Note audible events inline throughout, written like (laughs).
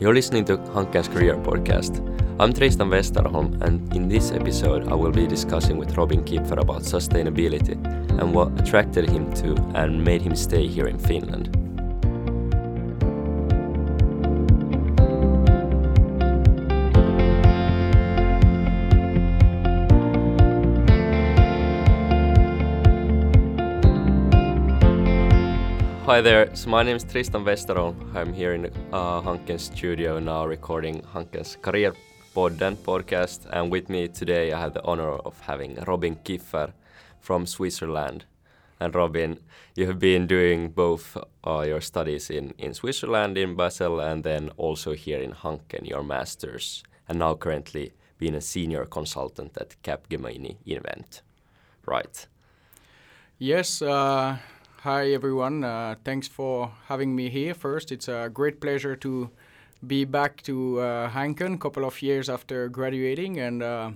You're listening to Hanken's Career Podcast. I'm Tristan Westerholm, and in this episode, I will be discussing with Robin Kipfer about sustainability and what attracted him to and made him stay here in Finland. Hi there, so my name is Tristan Westerholm. I'm here in uh, Hanken's studio now recording Hanken's Career Podden podcast, and with me today I have the honor of having Robin Kipfer from Switzerland. And Robin, you have been doing both uh, your studies in, in Switzerland, in Basel, and then also here in Hanken, your masters, and now currently being a senior consultant at Capgemini Invent. Right. Yes, uh, Hi everyone, uh, thanks for having me here. First, it's a great pleasure to be back to uh, Hanken a couple of years after graduating. And uh,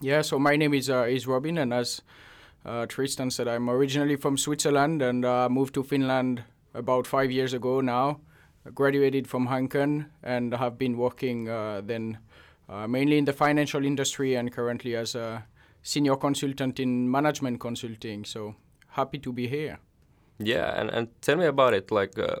yeah, so my name is uh, is Robin, and as uh, Tristan said, I'm originally from Switzerland and uh, moved to Finland about five years ago now. I graduated from Hanken and have been working then mainly in the financial industry and currently as a senior consultant in management consulting. So happy to be here. Yeah, and, and tell me about it. Like, uh,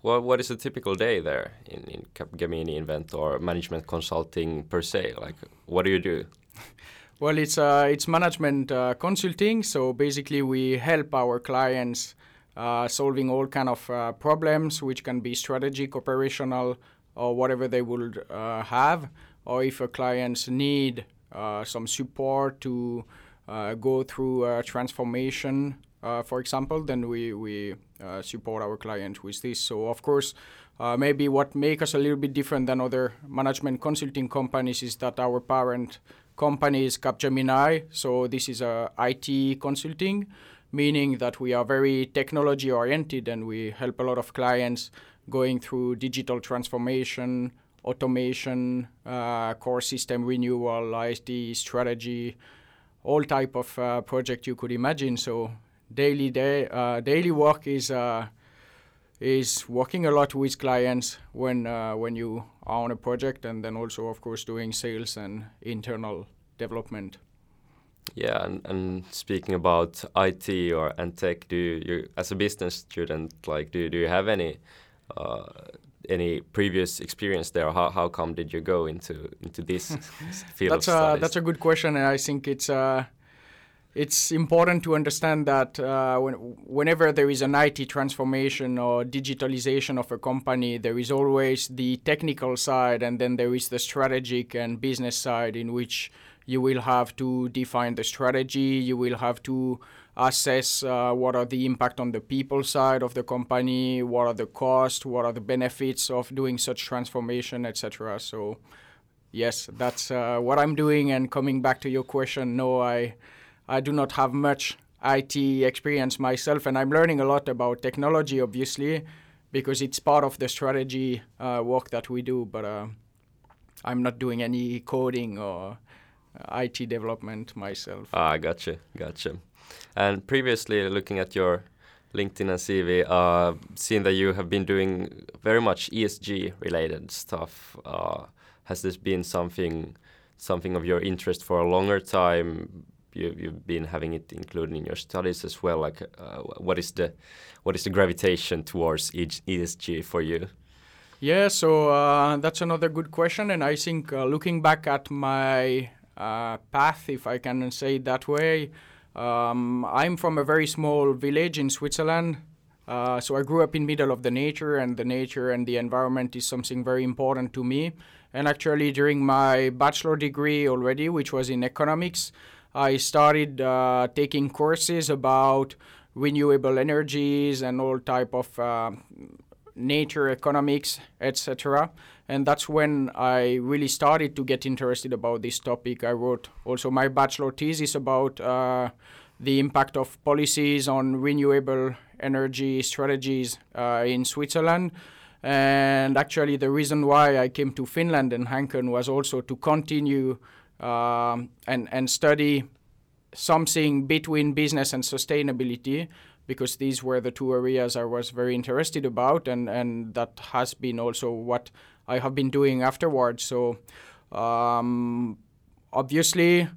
what what is a typical day there in in Capgemini Invent or management consulting per se? Like, what do you do? (laughs) well, it's uh, it's management uh, consulting. So basically, we help our clients uh, solving all kind of uh, problems, which can be strategic, operational, or whatever they would uh, have. Or if a clients need uh, some support to uh, go through a transformation uh, for example, then we, we uh, support our client with this. So, of course, uh, maybe what makes us a little bit different than other management consulting companies is that our parent company is Capgemini. So, this is a IT consulting, meaning that we are very technology oriented and we help a lot of clients going through digital transformation, automation, uh, core system renewal, ISD strategy, all type of uh, project you could imagine. So daily day uh, daily work is uh, is working a lot with clients when uh, when you are on a project, and then also of course doing sales and internal development. Yeah, and, and speaking about IT or and tech, do you, you as a business student like do do you have any uh, any previous experience there? How how come did you go into into this (laughs) field? That's a that's a good question, and I think it's. Uh, it's important to understand that uh, when, whenever there is an IT transformation or digitalization of a company, there is always the technical side and then there is the strategic and business side in which you will have to define the strategy, you will have to assess uh, what are the impact on the people side of the company, what are the costs, what are the benefits of doing such transformation, etc. So, yes, that's uh, what I'm doing. And coming back to your question, no, I I do not have much IT experience myself, and I'm learning a lot about technology, obviously, because it's part of the strategy uh, work that we do. But uh, I'm not doing any coding or uh, IT development myself. Ah, gotcha, gotcha. And previously, looking at your LinkedIn and CV, uh, seeing that you have been doing very much ESG related stuff, uh, has this been something something of your interest for a longer time? You, you've been having it included in your studies as well. Like, uh, what is the what is the gravitation towards ESG for you? Yeah, so uh, that's another good question, and I think uh, looking back at my uh, path, if I can say it that way, um, I'm from a very small village in Switzerland. Uh, so I grew up in middle of the nature, and the nature and the environment is something very important to me. And actually, during my bachelor degree already, which was in economics, I started uh, taking courses about renewable energies and all type of uh, nature economics, etc. And that's when I really started to get interested about this topic. I wrote also my bachelor thesis about uh, the impact of policies on renewable energy strategies uh, in Switzerland. And actually, the reason why I came to Finland and Hanken was also to continue um, and and study something between business and sustainability because these were the two areas I was very interested about, and and that has been also what I have been doing afterwards. So um, obviously.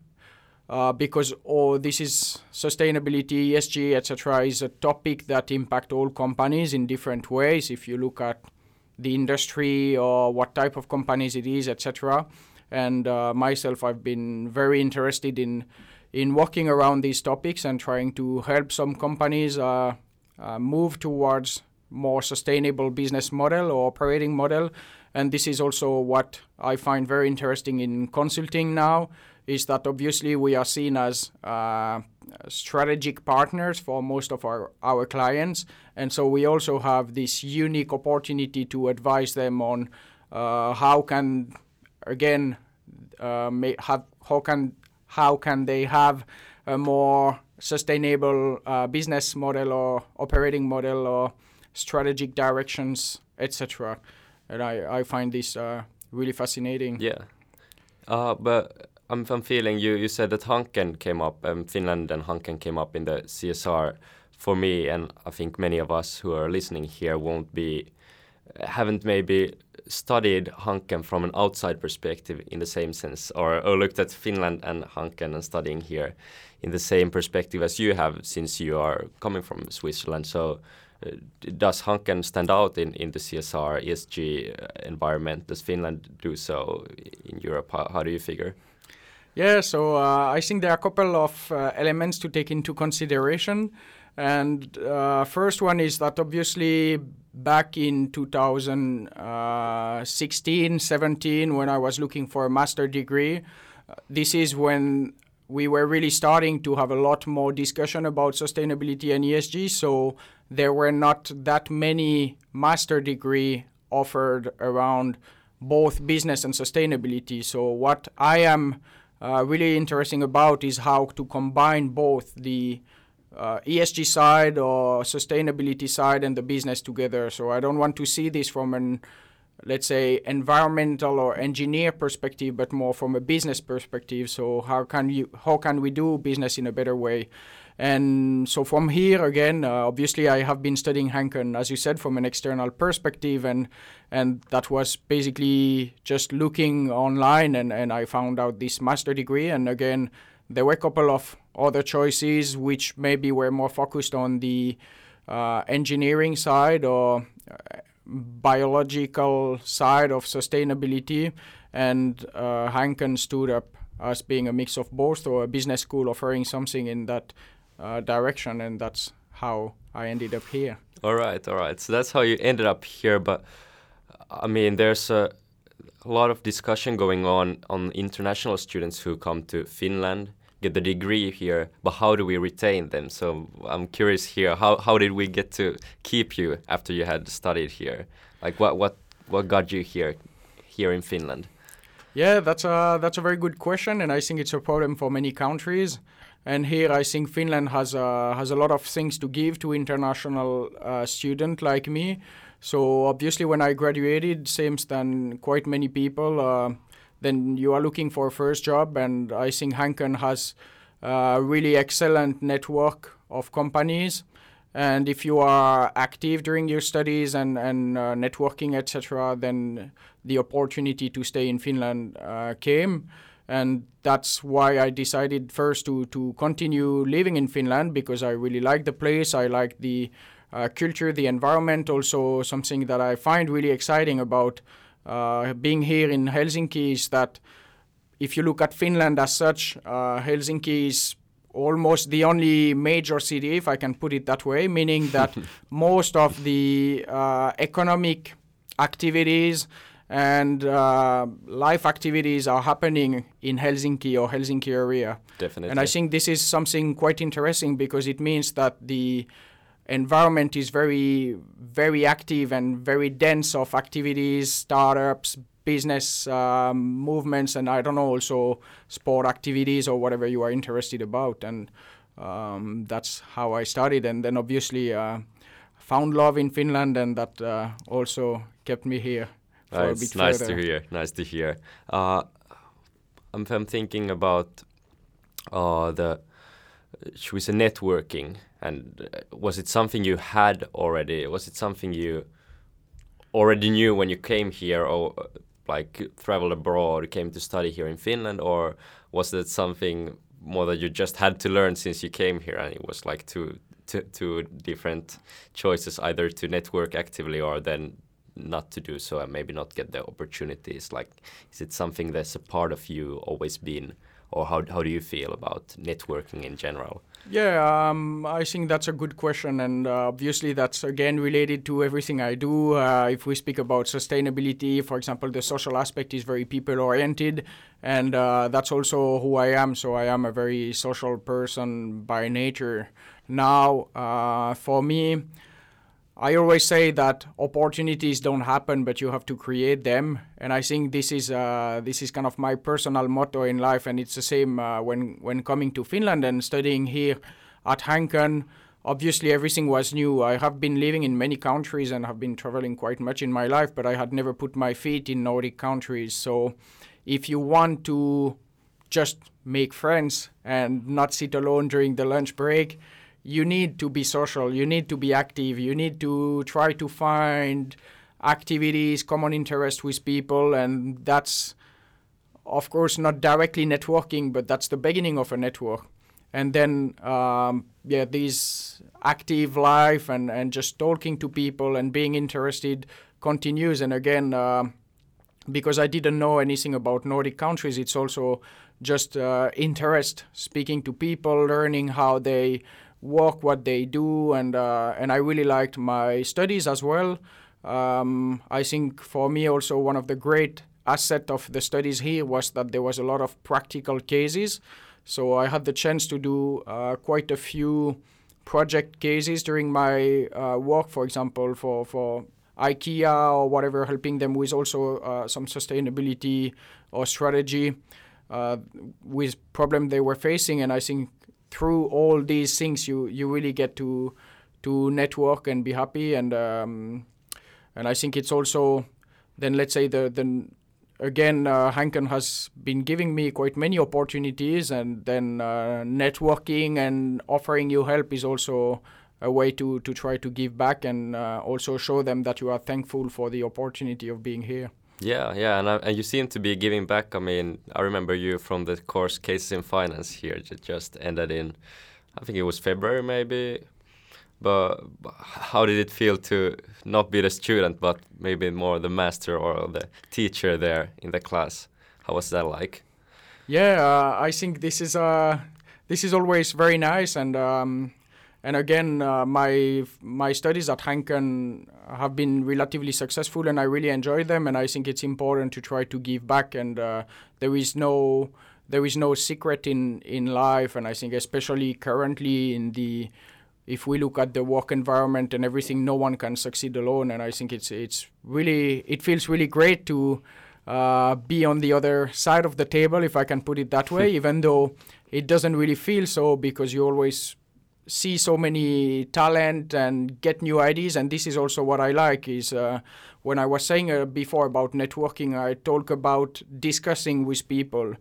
Uh, because all this is sustainability, ESG, etc., is a topic that impact all companies in different ways. If you look at the industry or what type of companies it is, etc. And uh, myself, I've been very interested in in working around these topics and trying to help some companies uh, uh, move towards more sustainable business model or operating model. And this is also what I find very interesting in consulting now is that obviously we are seen as uh, strategic partners for most of our, our clients. And so we also have this unique opportunity to advise them on uh, how can, again, uh, have, how can how can they have a more sustainable uh, business model or operating model or strategic directions, etc. And I, I find this uh, really fascinating. Yeah. Uh, but I'm, I'm feeling you, you said that Hanken came up, um, Finland and Hanken came up in the CSR for me, and I think many of us who are listening here won't be, haven't maybe studied Hanken from an outside perspective in the same sense, or, or looked at Finland and Hanken and studying here in the same perspective as you have, since you are coming from Switzerland. So, uh, does Hanken stand out in, in the CSR ESG uh, environment? Does Finland do so in Europe? How, how do you figure? Yeah, so uh, I think there are a couple of uh, elements to take into consideration. And uh, first one is that obviously back in 2016, 17, when I was looking for a master degree, uh, this is when we were really starting to have a lot more discussion about sustainability and ESG. So there were not that many master degree offered around both business and sustainability. So what I am uh, really interesting about is how to combine both the uh, ESG side or sustainability side and the business together. So I don't want to see this from an let's say environmental or engineer perspective but more from a business perspective. So how can you how can we do business in a better way? And so from here again uh, obviously i have been studying hanken as you said from an external perspective and and that was basically just looking online and and i found out this master degree. And again there were a couple of other choices which maybe were more focused on the uh, engineering side or uh, biological side of sustainability, and uh, Hanken stood up as being a mix of both, or a business school offering something in that uh, direction, and that's how I ended up here. All right, all right. So that's how you ended up here, but I mean, there's a a lot of discussion going on on international students who come to Finland, get the degree here, but how do we retain them? So I'm curious here, how, how did we get to keep you after you had studied here? Like what, what, what got you here, here in Finland? Yeah, that's a, that's a very good question, and I think it's a problem for many countries. And here, I think Finland has a, has a lot of things to give to international uh, student like me. So obviously, when I graduated, seems than quite many people, uh, then you are looking for a first job, and I think Hanken has a really excellent network of companies. And if you are active during your studies and and uh, networking, etc., then the opportunity to stay in Finland uh, came and that's why I decided first to to continue living in Finland because I really like the place. I like the uh, culture, the environment, also something that I find really exciting about uh, being here in Helsinki is that if you look at Finland as such, uh, Helsinki is almost the only major city, if I can put it that way, meaning that (laughs) most of the uh, economic activities and uh, life activities are happening in Helsinki or Helsinki area. Definitely. And I think this is something quite interesting because it means that the environment is very very active and very dense of activities startups business um, movements and i don't know also sport activities or whatever you are interested about. And um, that's how i started. And then obviously uh, found love in finland and that uh, also kept me here uh, it's nice. further. to hear. Nice to hear. Uh, I'm, I'm, thinking about uh, the should we say networking And uh, was it something you had already? Was it something you already knew when you came here, or uh, like traveled abroad, came to study here in Finland, or was that something more that you just had to learn since you came here, and it was like two two, two different choices, either to network actively or then not to do so and maybe not get the opportunities? Like, is it something that's a part of you always been, or how how do you feel about networking in general? Yeah, um, I think that's a good question, and uh, obviously that's again related to everything I do. Uh, if we speak about sustainability, for example, the social aspect is very people-oriented, and uh, that's also who I am. So I am a very social person by nature. Now, uh, for me, I always say that opportunities don't happen, but you have to create them. And I think this is uh, this is kind of my personal motto in life, and it's the same uh, when when coming to Finland and studying here at Hanken. Obviously, everything was new. I have been living in many countries and have been traveling quite much in my life, but I had never put my feet in Nordic countries. So, if you want to just make friends and not sit alone during the lunch break, you need to be social, you need to be active, you need to try to find activities, common interest with people, and that's of course not directly networking, but that's the beginning of a network. And then, um, yeah, this active life and, and just talking to people and being interested continues. And again, uh, because I didn't know anything about Nordic countries, it's also just uh, interest, speaking to people, learning how they work, what they do, and uh, and I really liked my studies as well. Um, I think for me also one of the great asset of the studies here was that there was a lot of practical cases. So I had the chance to do uh, quite a few project cases during my uh, work, for example, for, for IKEA or whatever, helping them with also uh, some sustainability or strategy uh, with problem they were facing. And I think through all these things, you you really get to to network and be happy. And um, and I think it's also then let's say the the again uh, Hanken has been giving me quite many opportunities, and then uh, networking and offering you help is also a way to to try to give back and uh, also show them that you are thankful for the opportunity of being here. Yeah, yeah, and, and you seem to be giving back. I mean, I remember you from the course Cases in Finance here, that just ended in, I think it was February maybe. But how did it feel to not be the student, but maybe more the master or the teacher there in the class? How was that like? Yeah, uh, I think this is uh, this is always very nice, and um, and again, uh, my my studies at Hanken have been relatively successful, and I really enjoy them. And I think it's important to try to give back. And uh, there is no there is no secret in in life. And I think especially currently in the if we look at the work environment and everything, no one can succeed alone. And I think it's it's really it feels really great to uh, be on the other side of the table, if I can put it that way, (laughs) even though it doesn't really feel so because you always see so many talent and get new ideas and this is also what i like is uh, when i was saying uh, before about networking i talk about discussing with people.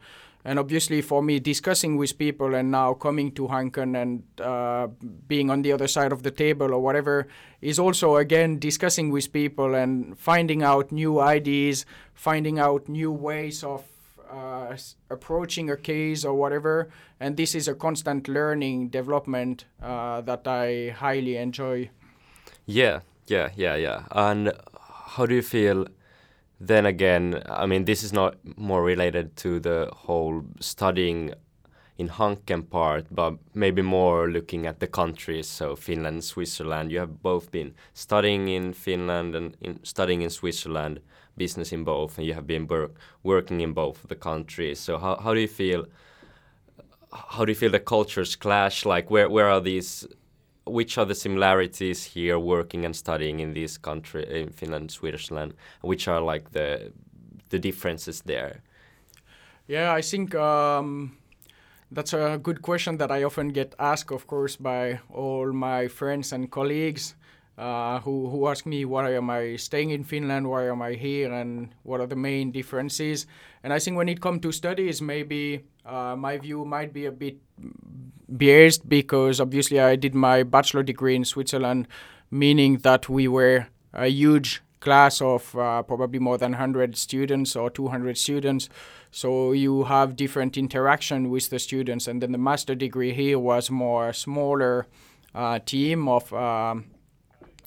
And obviously for me discussing with people and now coming to hanken and uh, being on the other side of the table or whatever is also again discussing with people and finding out new ideas finding out new ways of uh, approaching a case or whatever. And this is a constant learning development uh, that I highly enjoy. Yeah, yeah, yeah, yeah. And how do you feel? Then again, I mean, this is not more related to the whole studying in Hanken part, but maybe more looking at the countries. So Finland, Switzerland. You have both been studying in Finland and in studying in Switzerland business in both, and you have been work, working in both the countries. So how how do you feel? How do you feel the cultures clash? Like where where are these? Which are the similarities here, working and studying in this country, in Finland, Switzerland? Which are like the the differences there? Yeah, I think um, that's a good question that I often get asked, of course, by all my friends and colleagues uh, who, who ask me why am I staying in Finland, why am I here, and what are the main differences. And I think when it comes to studies, maybe uh, my view might be a bit biased because obviously I did my bachelor degree in Switzerland, meaning that we were a huge class of uh, probably more than 100 students or 200 students. So you have different interaction with the students, and then the master degree here was more smaller uh, team of. Um,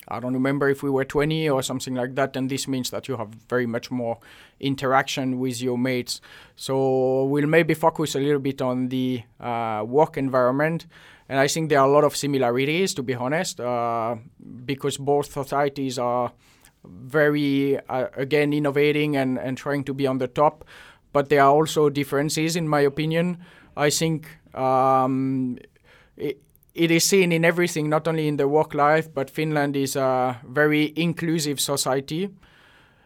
I don't remember if we were 20 or something like that, and this means that you have very much more interaction with your mates. So we'll maybe focus a little bit on the uh, work environment, and I think there are a lot of similarities, to be honest, uh, because both societies are very uh, again innovating and, and trying to be on the top, but there are also differences, in my opinion. I think. Um, it is seen in everything, not only in the work life, but Finland is a very inclusive society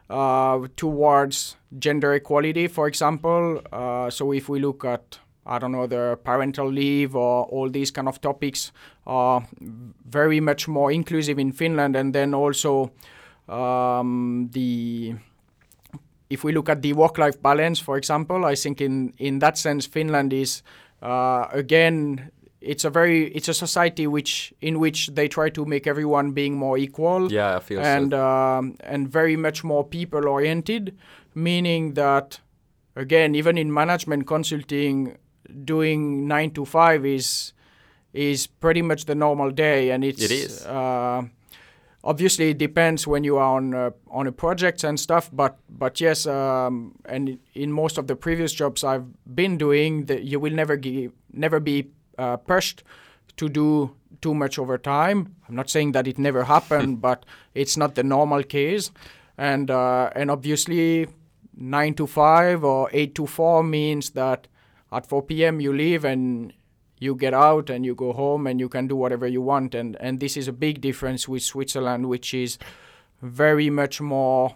uh, towards gender equality, for example. Uh, so if we look at, I don't know, the parental leave or all these kind of topics are very much more inclusive in Finland. And then also um, the if we look at the work-life balance, for example, I think in in that sense Finland is uh, again it's a very it's a society which in which they try to make everyone being more equal Yeah, I feel and so. um, and very much more people oriented meaning that again even in management consulting doing 9 to 5 is is pretty much the normal day and it's It is. uh, obviously it depends when you are on uh, on a project and stuff but but yes um, and in most of the previous jobs I've been doing that you will never give never be uh, pushed to do too much overtime. I'm not saying that it never happened, (laughs) but it's not the normal case. And uh, and obviously, nine to five or eight to four means that at 4 p.m. you leave and you get out and you go home and you can do whatever you want. And and this is a big difference with Switzerland, which is very much more,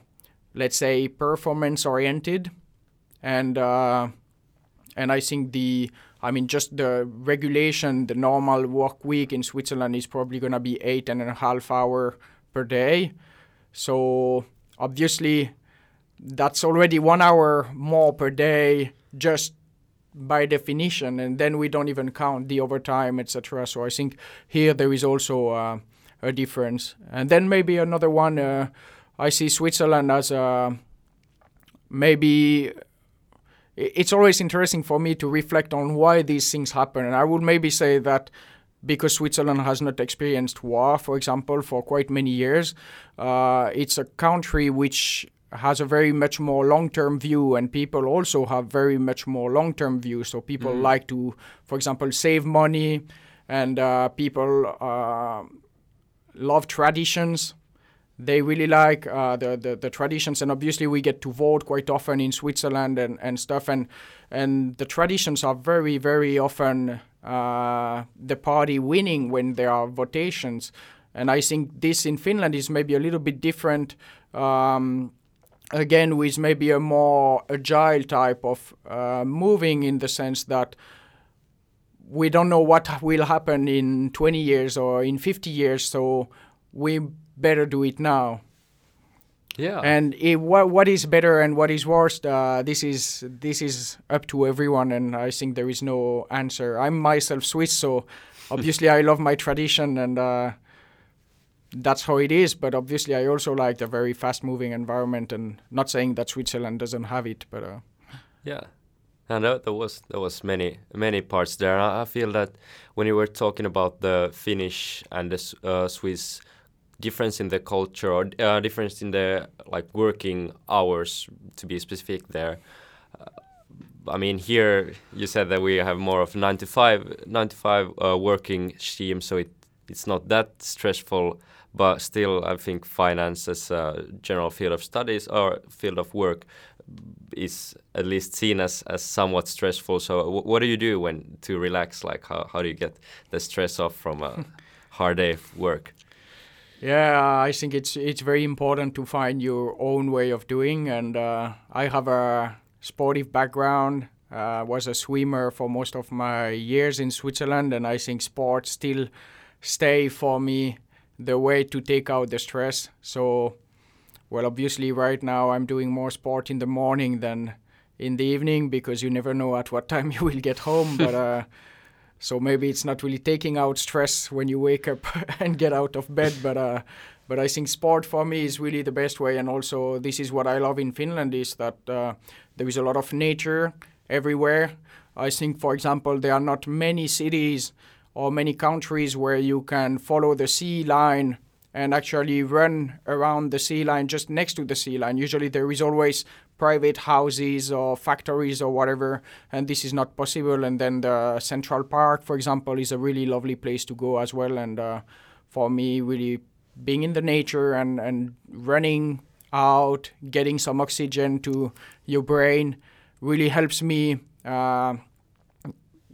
let's say, performance oriented, and uh, and I think the I mean, just the regulation, the normal work week in Switzerland is probably going to be eight and a half hour per day. So obviously, that's already one hour more per day just by definition, and then we don't even count the overtime, etc. So I think here there is also uh, a difference. And then maybe another one. Uh, I see Switzerland as a maybe it's always interesting for me to reflect on why these things happen. And I would maybe say that because Switzerland has not experienced war, for example, for quite many years, uh, it's a country which has a very much more long-term view and people also have very much more long-term view so people Mhm. like to for example save money and uh, people uh, love traditions they really like uh, the, the the traditions and obviously we get to vote quite often in Switzerland and, and stuff and and the traditions are very very often uh, the party winning when there are votations. And I think this in Finland is maybe a little bit different um, again with maybe a more agile type of uh, moving in the sense that we don't know what will happen in 20 years or in 50 years so we better do it now Yeah. and it, what, what is better and what is worst uh, this is this is up to everyone and i think there is no answer i'm myself swiss so (laughs) obviously i love my tradition and uh, that's how it is but obviously i also like the very fast moving environment and not saying that switzerland doesn't have it but uh, Yeah, and there, there was there was many many parts there. I, I feel that when you were talking about the Finnish and the uh, Swiss difference in the culture or uh, difference in the like working hours, to be specific there. Uh, I mean, here you said that we have more of nine to five, nine to five uh, working scheme, so it it's not that stressful. But still, I think finance as a general field of studies or field of work is at least seen as, as somewhat stressful. So what do you do when to relax? Like how, how do you get the stress off from a (laughs) hard day of work? Yeah, I think it's it's very important to find your own way of doing, and uh, I have a sportive background. Uh, was a swimmer for most of my years in Switzerland, and I think sports still stay for me the way to take out the stress. So, well, obviously, right now I'm doing more sport in the morning than in the evening because you never know at what time (laughs) you will get home. but uh, so maybe it's not really taking out stress when you wake up (laughs) and get out of bed, but uh, but I think sport for me is really the best way. And also, this is what I love in Finland is that uh, there is a lot of nature everywhere. I think, for example, there are not many cities or many countries where you can follow the sea line and actually run around the sea line just next to the sea line. Usually, there is always private houses or factories or whatever, and this is not possible. And then the Central Park, for example, is a really lovely place to go as well. And uh, for me, really being in the nature and, and running out, getting some oxygen to your brain really helps me uh,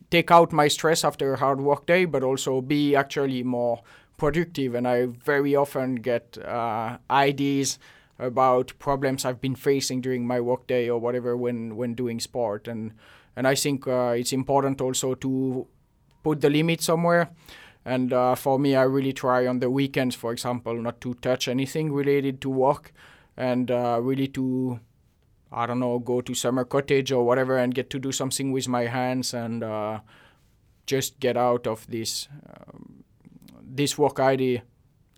take out my stress after a hard work day, but also be actually more productive. And I very often get uh, ideas about problems I've been facing during my workday or whatever when, when doing sport. And, and I think uh, it's important also to put the limit somewhere. And uh, for me, I really try on the weekends, for example, not to touch anything related to work and uh, really to, I don't know, go to summer cottage or whatever and get to do something with my hands and uh, just get out of this um, this work idea.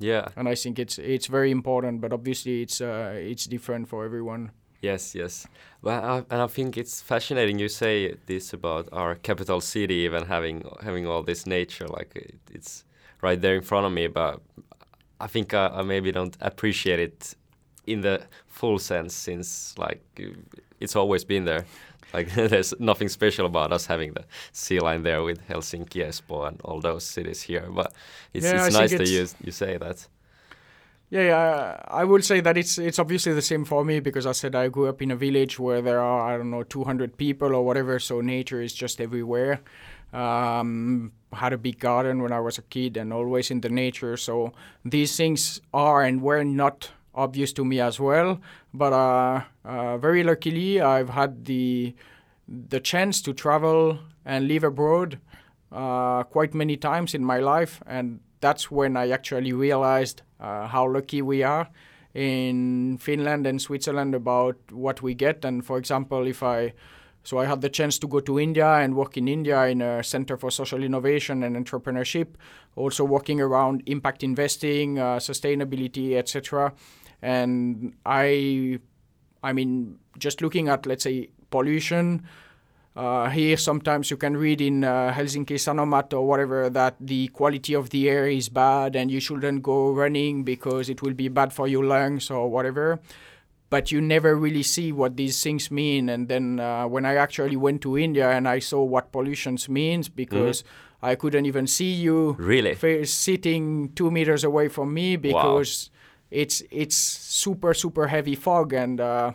Yeah. And I think it's it's very important, but obviously it's uh, it's different for everyone. Yes, yes. Well, I, and I think it's fascinating you say this about our capital city, even having having all this nature, like it, it's right there in front of me. But I think I, I, maybe don't appreciate it in the full sense, since like it's always been there. Like (laughs) there's nothing special about us having the sea line there with Helsinki, Espoo, and all those cities here. But it's, yeah, it's nice that you you say that. Yeah, yeah, I will say that it's it's obviously the same for me because I said I grew up in a village where there are I don't know 200 people or whatever, so nature is just everywhere. Um, had a big garden when I was a kid and always in the nature, so these things are and were not obvious to me as well. But uh, uh, very luckily, I've had the the chance to travel and live abroad uh, quite many times in my life, and that's when I actually realized uh, how lucky we are in Finland and Switzerland about what we get. And for example, if I so I had the chance to go to India and work in India in a center for social innovation and entrepreneurship, also working around impact investing, uh, sustainability, etc. And I, I mean, just looking at let's say pollution, uh, here, sometimes you can read in uh, Helsinki Sanomat or whatever that the quality of the air is bad and you shouldn't go running because it will be bad for your lungs or whatever. But you never really see what these things mean. And then uh, when I actually went to India and I saw what pollution means, because mm-hmm. I couldn't even see you really f- sitting two meters away from me because wow. It's it's super super heavy fog and uh,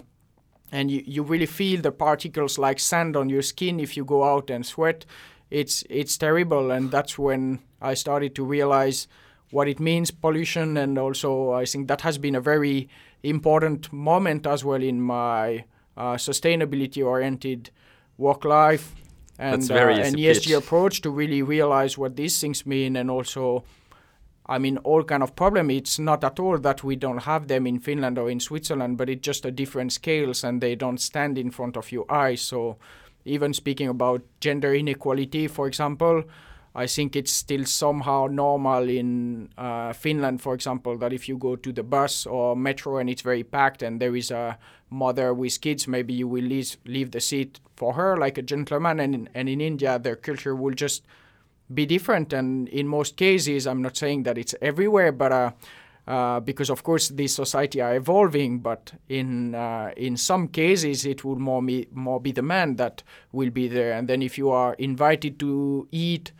and you, you really feel the particles like sand on your skin if you go out and sweat. It's it's terrible and that's when i started to realize what it means pollution and also i think that has been a very important moment as well in my uh, sustainability oriented work life. And uh, an ESG approach to really realize what these things mean and also I mean, all kind of problem. It's not at all that we don't have them in Finland or in Switzerland, but it's just a different scales and they don't stand in front of your eyes. So, even speaking about gender inequality, for example, I think it's still somehow normal in uh, Finland, for example, that if you go to the bus or metro and it's very packed and there is a mother with kids, maybe you will leave, leave the seat for her like a gentleman. And and in India, their culture will just be different. And in most cases, I'm not saying that it's everywhere, but uh, uh, because of course these society are evolving. But in uh, in some cases, it will more be more be the man that will be there. And then if you are invited to eat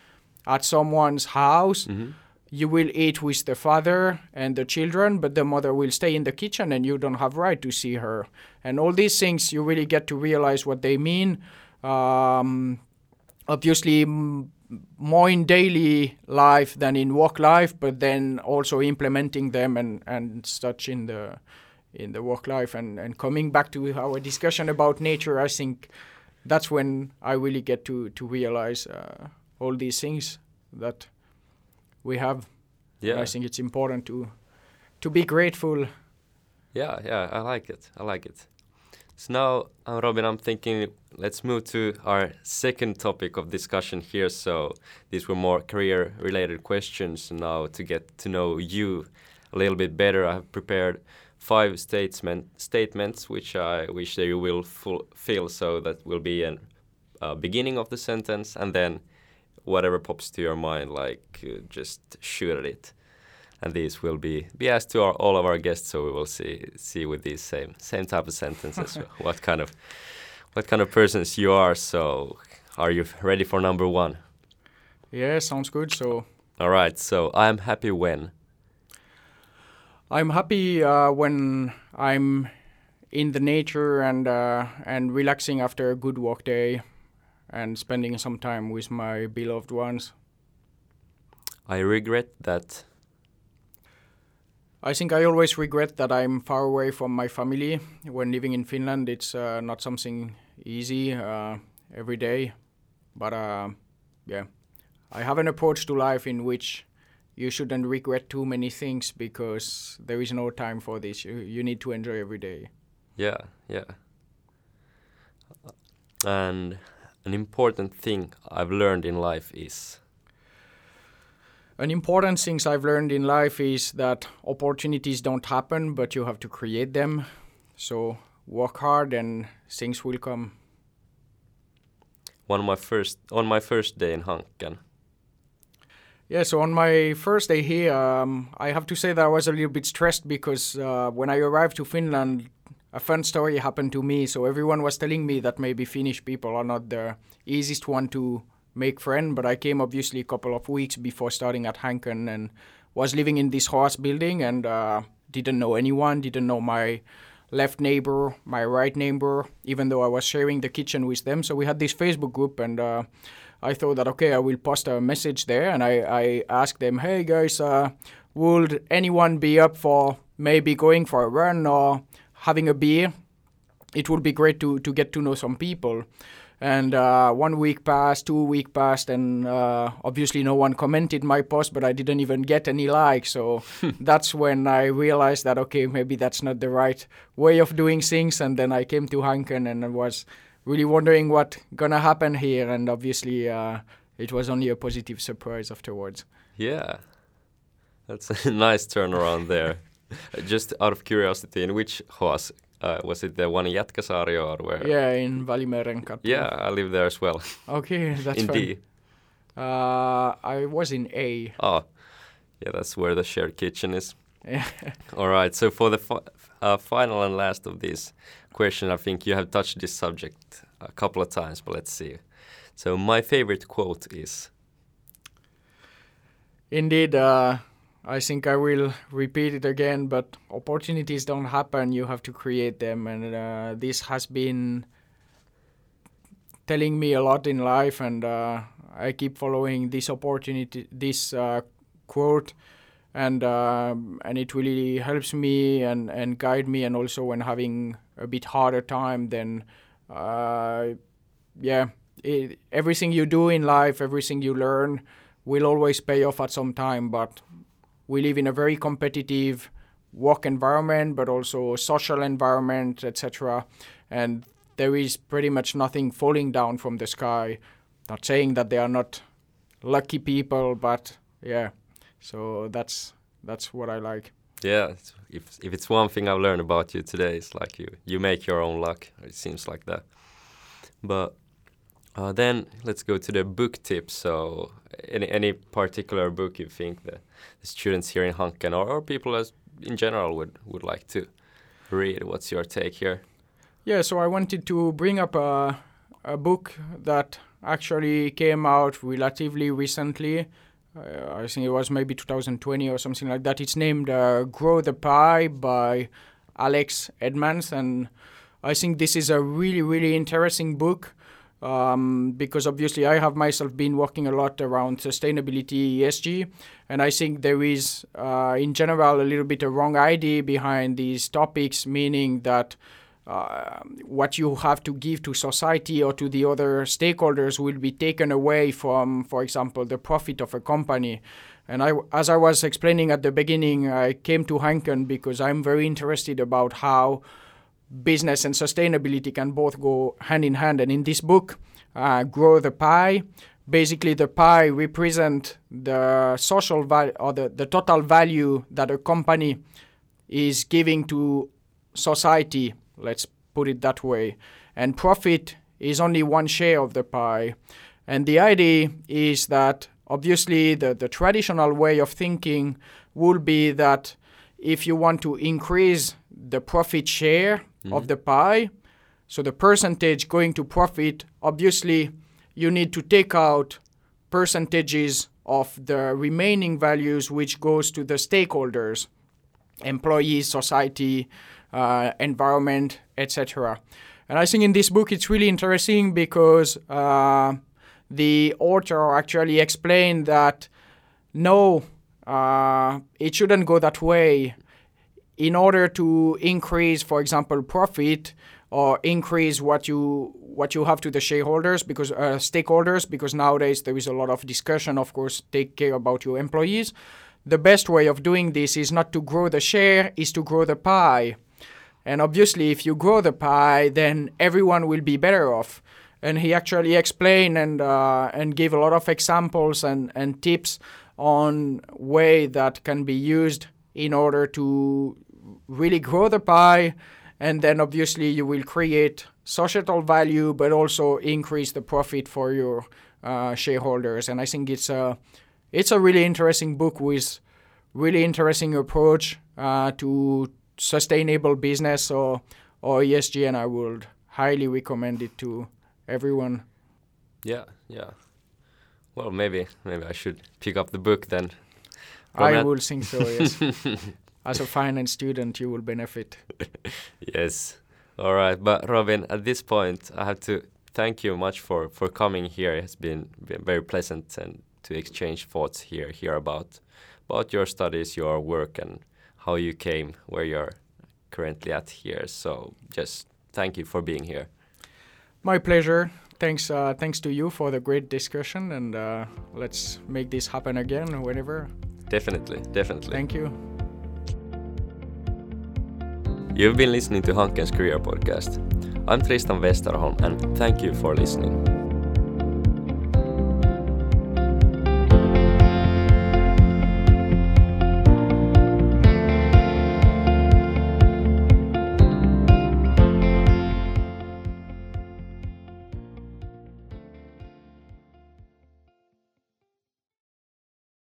at someone's house. Mm-hmm. You will eat with the father and the children, but the mother will stay in the kitchen, and you don't have right to see her. And all these things, you really get to realize what they mean. Um, obviously, more in daily life than in work life, but then also implementing them and, and such in the in the work life and, and coming back to our discussion about nature, I think that's when I really get to to realize uh, all these things that we have. Yeah, and I think it's important to to be grateful. Yeah, yeah, I like it. I like it. So now, uh, Robin, I'm thinking let's move to our second topic of discussion here. So these were more career-related questions. Now to get to know you a little bit better, I have prepared five statement, statements which I wish that you will fulfill. So that will be a uh, beginning of the sentence and then whatever pops to your mind, like uh, just shoot at it and these will be be asked to our, all of our guests. So we will see see with these same same type of sentences (laughs) what kind of what kind of persons you are. So are you ready for number one? Yeah, sounds good. So all right. So I am happy when. I'm happy uh, when I'm in the nature and uh, and relaxing after a good work day, and spending some time with my beloved ones. I regret that I think I always regret that I'm far away from my family. When living in Finland, it's uh, not something easy uh, every day. But uh, yeah, I have an approach to life in which you shouldn't regret too many things because there is no time for this. You, you need to enjoy every day. Yeah, yeah. And an important thing I've learned in life is an important things I've learned in life is that opportunities don't happen, but you have to create them. So work hard and things will come. One of my first on my first day in Hanken. Yeah, so on my first day here, um, I have to say that I was a little bit stressed because uh, when I arrived to Finland, a fun story happened to me. So everyone was telling me that maybe Finnish people are not the easiest one to make friend, but I came obviously a couple of weeks before starting at Hanken and was living in this HOAS building and uh, didn't know anyone, didn't know my left neighbor, my right neighbor, even though I was sharing the kitchen with them. So we had this Facebook group and uh, I thought that, okay, I will post a message there and I, I asked them, hey guys, uh, would anyone be up for maybe going for a run or having a beer? It would be great to, to get to know some people and uh, one week passed, two week passed, and uh, obviously no one commented my post, but I didn't even get any likes. So (laughs) that's when I realized that okay, maybe that's not the right way of doing things. And then I came to Hanken and I was really wondering what gonna happen here. And obviously, uh, it was only a positive surprise afterwards. Yeah, that's (laughs) a nice turnaround there. (laughs) Just out of curiosity, in which HOAS uh, was it the one in Jätkäsaari or where? Yeah, in Välimeren Yeah, I live there as well. Okay, (laughs) that's in fun. D. Uh, I was in A. Oh, yeah, that's where the shared kitchen is. (laughs) All right. So for the fi uh, final and last of these question, I think you have touched this subject a couple of times, but let's see. So my favorite quote is. Indeed, uh, I think I will repeat it again, but opportunities don't happen. You have to create them, and uh, this has been telling me a lot in life, and uh, I keep following this opportunity, this uh, quote, and um, and it really helps me and and guide me, and also when having a bit harder time, then uh, yeah, it, everything you do in life, everything you learn, will always pay off at some time, but we live in a very competitive work environment, but also social environment, etc. And there is pretty much nothing falling down from the sky. Not saying that they are not lucky people, but yeah. So that's that's what I like. Yeah, if if it's one thing I've learned about you today, it's like you you make your own luck. It seems like that. But uh, then let's go to the book tips. So any any particular book you think that the students here in Hanken or, or people as in general would would like to read? What's your take here? Yeah, so I wanted to bring up a a book that actually came out relatively recently. Uh, I think it was maybe 2020 or something like that. It's named uh, Grow the Pie by Alex Edmans, and I think this is a really, really interesting book um, because obviously I have myself been working a lot around sustainability ESG, and I think there is, uh, in general, a little bit a wrong idea behind these topics, meaning that uh, what you have to give to society or to the other stakeholders will be taken away from, for example, the profit of a company. And I, as I was explaining at the beginning, I came to Hanken because I'm very interested about how business and sustainability can both go hand in hand. And in this book, uh, Grow the Pie, basically the pie represent the social value or the, the total value that a company is giving to society, let's put it that way. And profit is only one share of the pie. And the idea is that obviously the, the traditional way of thinking would be that if you want to increase the profit share mm-hmm. of the pie, so the percentage going to profit, obviously you need to take out percentages of the remaining values which goes to the stakeholders, employees, society, uh, environment, etc. And I think in this book it's really interesting because uh, the author actually explained that no, uh, it shouldn't go that way. In order to increase, for example, profit or increase what you what you have to the shareholders because uh, stakeholders, because nowadays there is a lot of discussion. Of course, take care about your employees. The best way of doing this is not to grow the share, is to grow the pie. And obviously, if you grow the pie, then everyone will be better off and he actually explained and uh, and gave a lot of examples and, and tips on way that can be used in order to really grow the pie and then obviously you will create societal value but also increase the profit for your uh, shareholders and i think it's a it's a really interesting book with really interesting approach uh, to sustainable business or or esg and i would highly recommend it to everyone. Yeah, yeah. Well, maybe maybe I should pick up the book then. I will think so. Yes. (laughs) As a finance student, you will benefit. (laughs) yes. All right, but Robin, at this point, I have to thank you much for for coming here. It's been, been very pleasant and to exchange thoughts here here about about your studies, your work, and how you came where you're currently at here. So just thank you for being here. My pleasure. Thanks, uh, thanks to you for the great discussion, and uh, let's make this happen again whenever. Definitely, definitely. Thank you. You've been listening to Hanken's Career Podcast. I'm Tristan Westerholm, and thank you for listening.